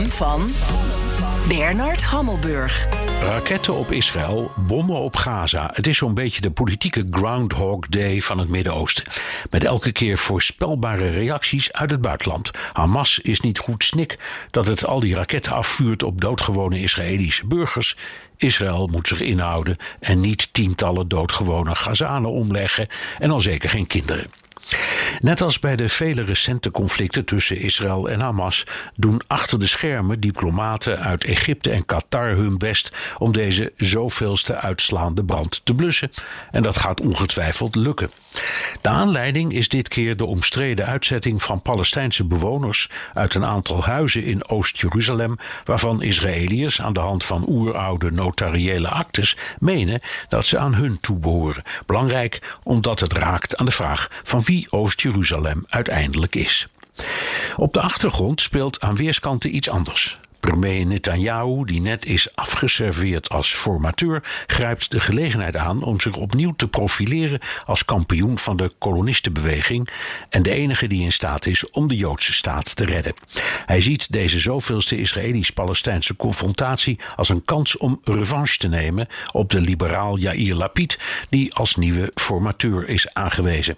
van Bernard Hammelburg. Raketten op Israël, bommen op Gaza. Het is zo'n beetje de politieke Groundhog Day van het Midden-Oosten. Met elke keer voorspelbare reacties uit het buitenland. Hamas is niet goed snik dat het al die raketten afvuurt op doodgewone Israëlische burgers. Israël moet zich inhouden en niet tientallen doodgewone Gazanen omleggen en al zeker geen kinderen. Net als bij de vele recente conflicten tussen Israël en Hamas doen achter de schermen diplomaten uit Egypte en Qatar hun best om deze zoveelste uitslaande brand te blussen. En dat gaat ongetwijfeld lukken. De aanleiding is dit keer de omstreden uitzetting van Palestijnse bewoners uit een aantal huizen in Oost-Jeruzalem, waarvan Israëliërs aan de hand van oeroude notariële actes menen dat ze aan hun toebehoren. Belangrijk omdat het raakt aan de vraag van wie Oost-Jeruzalem uiteindelijk is. Op de achtergrond speelt aan weerskanten iets anders. Premier Netanyahu, die net is afgeserveerd als formateur, grijpt de gelegenheid aan om zich opnieuw te profileren als kampioen van de kolonistenbeweging en de enige die in staat is om de Joodse staat te redden. Hij ziet deze zoveelste Israëlisch-Palestijnse confrontatie als een kans om revanche te nemen op de liberaal Yair Lapid, die als nieuwe formateur is aangewezen.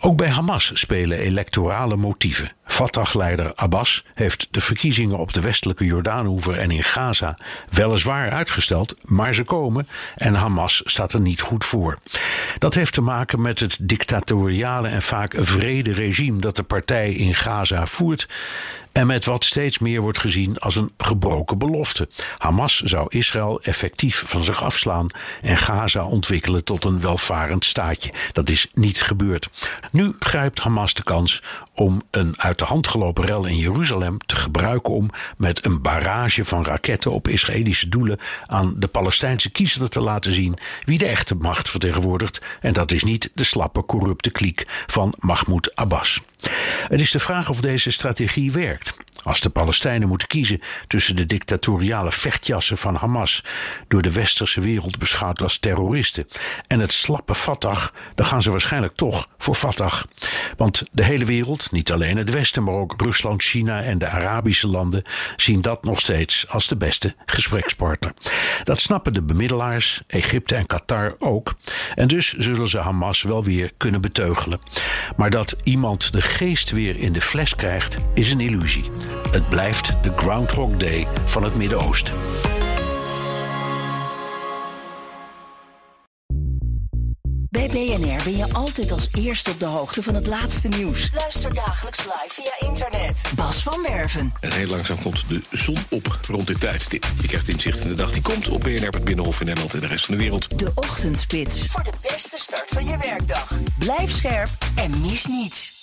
Ook bij Hamas spelen electorale motieven. Fatah-leider Abbas heeft de verkiezingen op de westelijke Jordaanhoever en in Gaza weliswaar uitgesteld, maar ze komen en Hamas staat er niet goed voor. Dat heeft te maken met het dictatoriale en vaak vrede regime dat de partij in Gaza voert en met wat steeds meer wordt gezien als een gebroken belofte. Hamas zou Israël effectief van zich afslaan en Gaza ontwikkelen tot een welvarend staatje. Dat is niet gebeurd. Nu grijpt Hamas de kans om een uit de hand gelopen rel in Jeruzalem te gebruiken om met een barrage van raketten op Israëlische doelen aan de Palestijnse kiezer te laten zien wie de echte macht vertegenwoordigt. En dat is niet de slappe, corrupte kliek van Mahmoud Abbas. Het is de vraag of deze strategie werkt. Als de Palestijnen moeten kiezen tussen de dictatoriale vechtjassen van Hamas, door de westerse wereld beschouwd als terroristen, en het slappe Fatah, dan gaan ze waarschijnlijk toch voor Fatah. Want de hele wereld, niet alleen het Westen, maar ook Rusland, China en de Arabische landen, zien dat nog steeds als de beste gesprekspartner. Dat snappen de bemiddelaars, Egypte en Qatar ook. En dus zullen ze Hamas wel weer kunnen beteugelen. Maar dat iemand de geest weer in de fles krijgt, is een illusie. Het blijft de Groundhog Day van het Midden-Oosten. Bij BNR ben je altijd als eerste op de hoogte van het laatste nieuws. Luister dagelijks live via internet. Bas van Werven. En heel langzaam komt de zon op rond dit tijdstip. Je krijgt inzicht in de dag die komt op BNR, het Binnenhof in Nederland en de rest van de wereld. De Ochtendspits. Voor de beste start van je werkdag. Blijf scherp en mis niets.